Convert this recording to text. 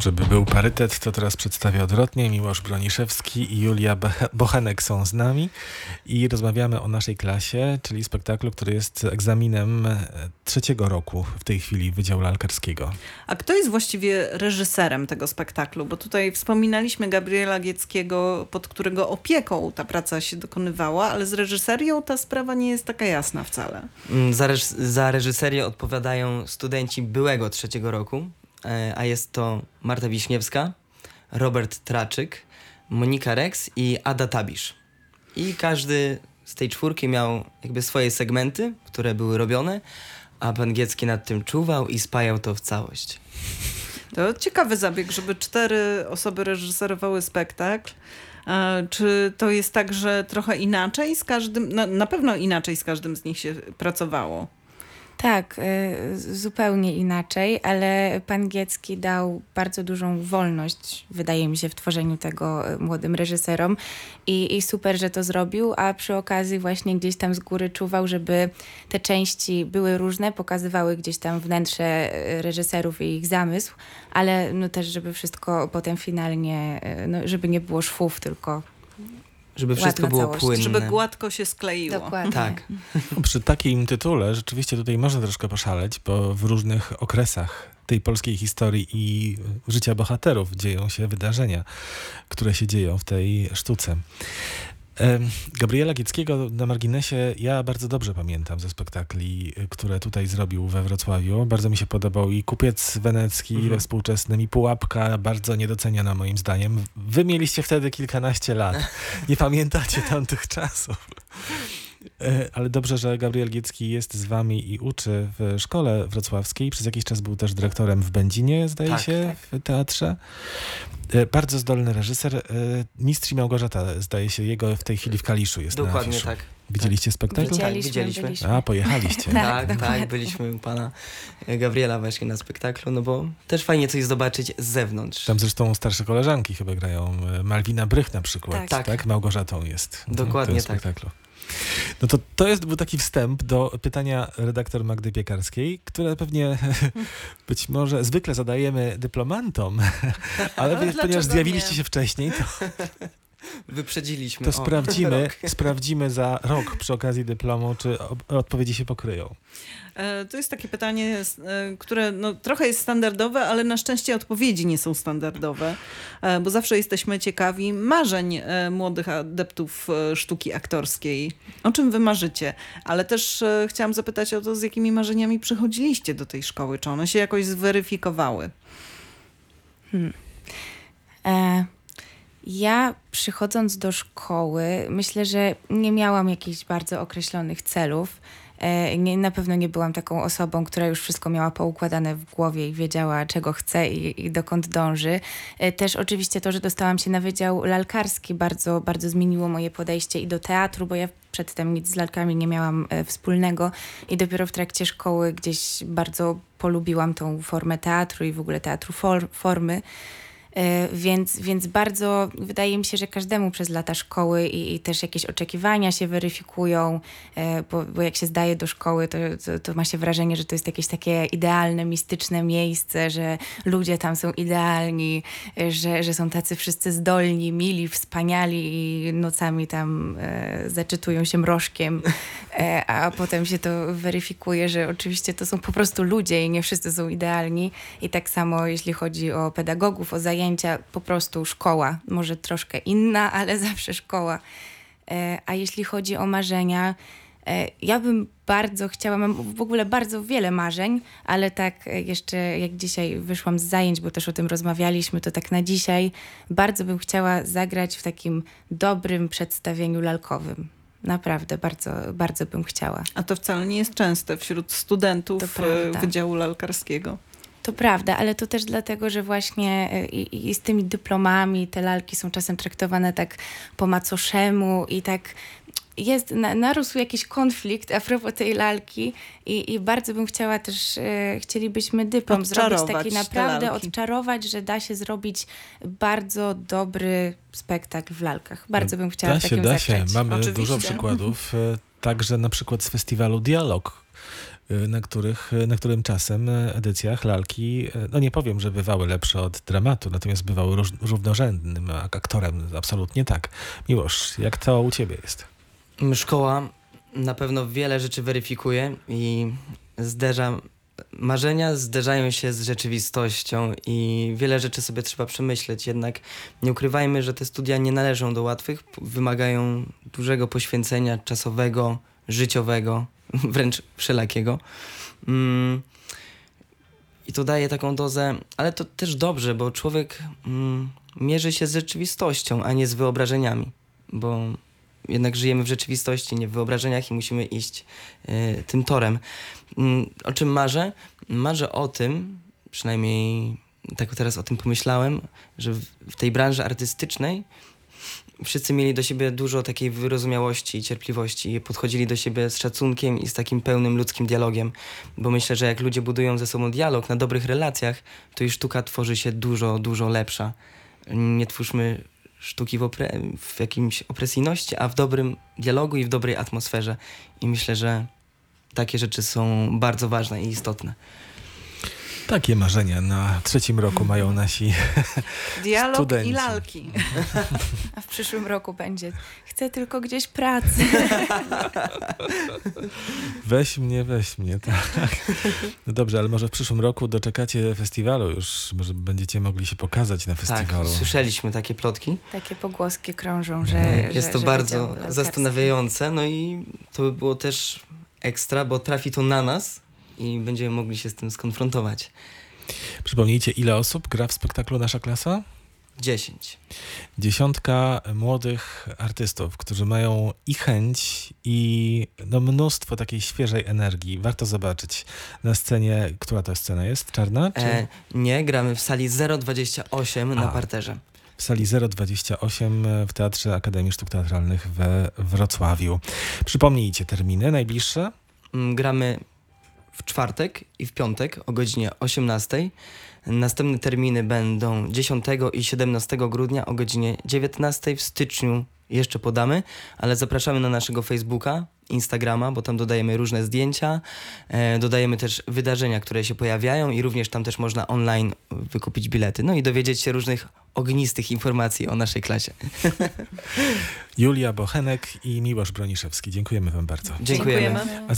Żeby był parytet, to teraz przedstawię odwrotnie. Miłosz Broniszewski i Julia Bochenek są z nami i rozmawiamy o naszej klasie, czyli spektaklu, który jest egzaminem e, trzeciego roku w tej chwili Wydziału Lalkarskiego. A kto jest właściwie reżyserem tego spektaklu? Bo tutaj wspominaliśmy Gabriela Gieckiego, pod którego opieką ta praca się dokonywała, ale z reżyserią ta sprawa nie jest taka jasna wcale. Mm, za, reż za reżyserię odpowiadają studenci byłego trzeciego roku, a jest to Marta Wiśniewska, Robert Traczyk, Monika Rex i Ada Tabisz. I każdy z tej czwórki miał jakby swoje segmenty, które były robione, a pan Giecki nad tym czuwał i spajał to w całość. To ciekawy zabieg, żeby cztery osoby reżyserowały spektakl. Czy to jest tak, że trochę inaczej z każdym, na pewno inaczej z każdym z nich się pracowało? Tak, y, zupełnie inaczej, ale pan Giecki dał bardzo dużą wolność, wydaje mi się, w tworzeniu tego y, młodym reżyserom. I, i super, że to zrobił, a przy okazji właśnie gdzieś tam z góry czuwał, żeby te części były różne, pokazywały gdzieś tam wnętrze y, reżyserów i ich zamysł, ale no też, żeby wszystko potem finalnie, no, żeby nie było szwów, tylko żeby wszystko było całość. płynne. Żeby gładko się skleiło. Dokładnie. Tak. No, przy takim tytule rzeczywiście tutaj można troszkę poszaleć, bo w różnych okresach tej polskiej historii i życia bohaterów dzieją się wydarzenia, które się dzieją w tej sztuce. Gabriela Gieckiego na marginesie ja bardzo dobrze pamiętam ze spektakli, które tutaj zrobił we Wrocławiu. Bardzo mi się podobał i Kupiec Wenecki mhm. we współczesnym i Pułapka, bardzo niedoceniana moim zdaniem. Wy mieliście wtedy kilkanaście lat. Nie pamiętacie tamtych czasów. E, ale dobrze, że Gabriel Giecki jest z wami i uczy w szkole wrocławskiej. Przez jakiś czas był też dyrektorem w Będzinie, zdaje tak, się, tak. w teatrze. E, bardzo zdolny reżyser. E, Mistrz i Małgorzata, zdaje się, jego w tej chwili w Kaliszu jest Dokładnie na tak. Widzieliście spektakl? Widzieliśmy, tak, widzieliśmy. Byliśmy. A, pojechaliście. tak, tak, tak, byliśmy u pana Gabriela właśnie na spektaklu, no bo też fajnie coś zobaczyć z zewnątrz. Tam zresztą starsze koleżanki chyba grają. Malwina Brych na przykład, tak? tak. tak? Małgorzatą jest. Dokładnie tak. spektaklu. No to to jest był taki wstęp do pytania redaktor Magdy Piekarskiej, które pewnie być może zwykle zadajemy dyplomantom, ale ponieważ zjawiliście nie? się wcześniej, to Wyprzedziliśmy. To sprawdzimy, sprawdzimy za rok przy okazji dyplomu, czy odpowiedzi się pokryją. E, to jest takie pytanie, e, które no, trochę jest standardowe, ale na szczęście odpowiedzi nie są standardowe, e, bo zawsze jesteśmy ciekawi marzeń młodych adeptów sztuki aktorskiej. O czym wy marzycie? Ale też chciałam zapytać o to, z jakimi marzeniami przychodziliście do tej szkoły? Czy one się jakoś zweryfikowały? Hmm. E ja przychodząc do szkoły, myślę, że nie miałam jakichś bardzo określonych celów. E, nie, na pewno nie byłam taką osobą, która już wszystko miała poukładane w głowie i wiedziała, czego chce i, i dokąd dąży. E, też oczywiście to, że dostałam się na Wydział Lalkarski bardzo, bardzo zmieniło moje podejście i do teatru, bo ja przedtem nic z lalkami nie miałam e, wspólnego i dopiero w trakcie szkoły gdzieś bardzo polubiłam tą formę teatru i w ogóle teatru for, formy. E, więc, więc bardzo wydaje mi się, że każdemu przez lata szkoły i, i też jakieś oczekiwania się weryfikują, e, bo, bo, jak się zdaje do szkoły, to, to, to, ma się wrażenie, że to jest jakieś takie idealne, mistyczne miejsce, że ludzie tam są idealni, e, że, że są tacy wszyscy zdolni, mili, wspaniali i nocami tam zaczytują się mrożkiem, a potem się to weryfikuje, że oczywiście to są po prostu ludzie i nie wszyscy są idealni. I tak samo jeśli chodzi o pedagogów, o zajęcia, po prostu szkoła, może troszkę inna, ale zawsze szkoła. E, a jeśli chodzi o marzenia, e, ja bym bardzo chciała, mam w ogóle bardzo wiele marzeń, ale tak e, jeszcze jak dzisiaj wyszłam z zajęć, bo też o tym rozmawialiśmy, to tak na dzisiaj bardzo bym chciała zagrać w takim dobrym przedstawieniu lalkowym. Naprawdę, bardzo, bardzo bym chciała. A to wcale nie jest częste wśród studentów Wydziału Lalkarskiego. To prawda, ale to też dlatego, że właśnie e, i, i, z tymi dyplomami te lalki są czasem traktowane tak po macoszemu i tak jest, na, narósł jakiś konflikt a propos tej lalki i, i bardzo bym chciała też, e, chcielibyśmy dyplom zrobić taki naprawdę, odczarować, że da się zrobić bardzo dobry spektakl w lalkach. Bardzo bym chciała da się, da się. Mamy Oczywiście. dużo przykładów, e, także na przykład z festiwalu Dialog, y, na, których, na którym czasem edycjach lalki, no nie powiem, że bywały lepsze od dramatu, natomiast bywały róż, równorzędnym ak- aktorem, absolutnie tak. Miłosz, jak to u ciebie jest? Szkoła na pewno wiele rzeczy weryfikuje i zderza. Marzenia zderzają się z rzeczywistością i wiele rzeczy sobie trzeba przemyśleć. Jednak nie ukrywajmy, że te studia nie należą do łatwych, wymagają dużego poświęcenia czasowego, życiowego, wręcz wszelakiego. Mm. I to daje taką dozę, ale to też dobrze, bo człowiek mm, mierzy się z rzeczywistością, a nie z wyobrażeniami, bo jednak żyjemy w rzeczywistości, nie w wyobrażeniach i musimy iść y, tym torem. Mm, o czym marzę? Marzę o tym, przynajmniej tak teraz o tym pomyślałem, że w, w tej branży artystycznej wszyscy mieli do siebie dużo takiej wyrozumiałości i cierpliwości i podchodzili do siebie z szacunkiem i z takim pełnym ludzkim dialogiem, bo myślę, że jak ludzie budują ze sobą dialog na dobrych relacjach, to i sztuka tworzy się dużo, dużo lepsza. Nie twórzmy sztuki w, opre- w jakimś opresyjności, a w dobrym dialogu i w dobrej atmosferze. I myślę, że takie rzeczy są bardzo ważne i istotne. Takie marzenia na trzecim roku mają nasi Dialog Studenci. i lalki. A w przyszłym roku będzie. Chcę tylko gdzieś pracy. Weź mnie, weź mnie, tak. No dobrze, ale może w przyszłym roku doczekacie festiwalu już, może będziecie mogli się pokazać na Tak, festiwalu. słyszeliśmy takie plotki. Takie pogłoski krążą, że. Mhm. Jest że, to że bardzo zastanawiające, no i to by było też ekstra, bo trafi to na nas i będziemy mogli się z tym skonfrontować. Przypomnijcie, ile osób gra w spektaklu Nasza Klasa? 10. Dziesiątka młodych artystów, którzy mają i chęć, i no, mnóstwo takiej świeżej energii. Warto zobaczyć na scenie, która to scena jest? Czarna? Czy E, nie, gramy w sali 028 na A. parterze. w sali 028 w Teatrze Akademii Sztuk Teatralnych we Wrocławiu. Przypomnijcie terminy najbliższe. Mm, Gramy w czwartek i w piątek o godzinie 18. Następne terminy będą 10 i 17 grudnia o godzinie 19. W styczniu jeszcze podamy, ale zapraszamy na naszego Facebooka, Instagrama, bo tam dodajemy różne zdjęcia, e, dodajemy też wydarzenia, które się pojawiają i również tam też można online wykupić bilety. No i dowiedzieć się różnych ognistych informacji o naszej klasie. Julia Bochenek i Miłosz Broniszewski. Dziękujemy Wam bardzo. Dziękujemy. Dziękujemy.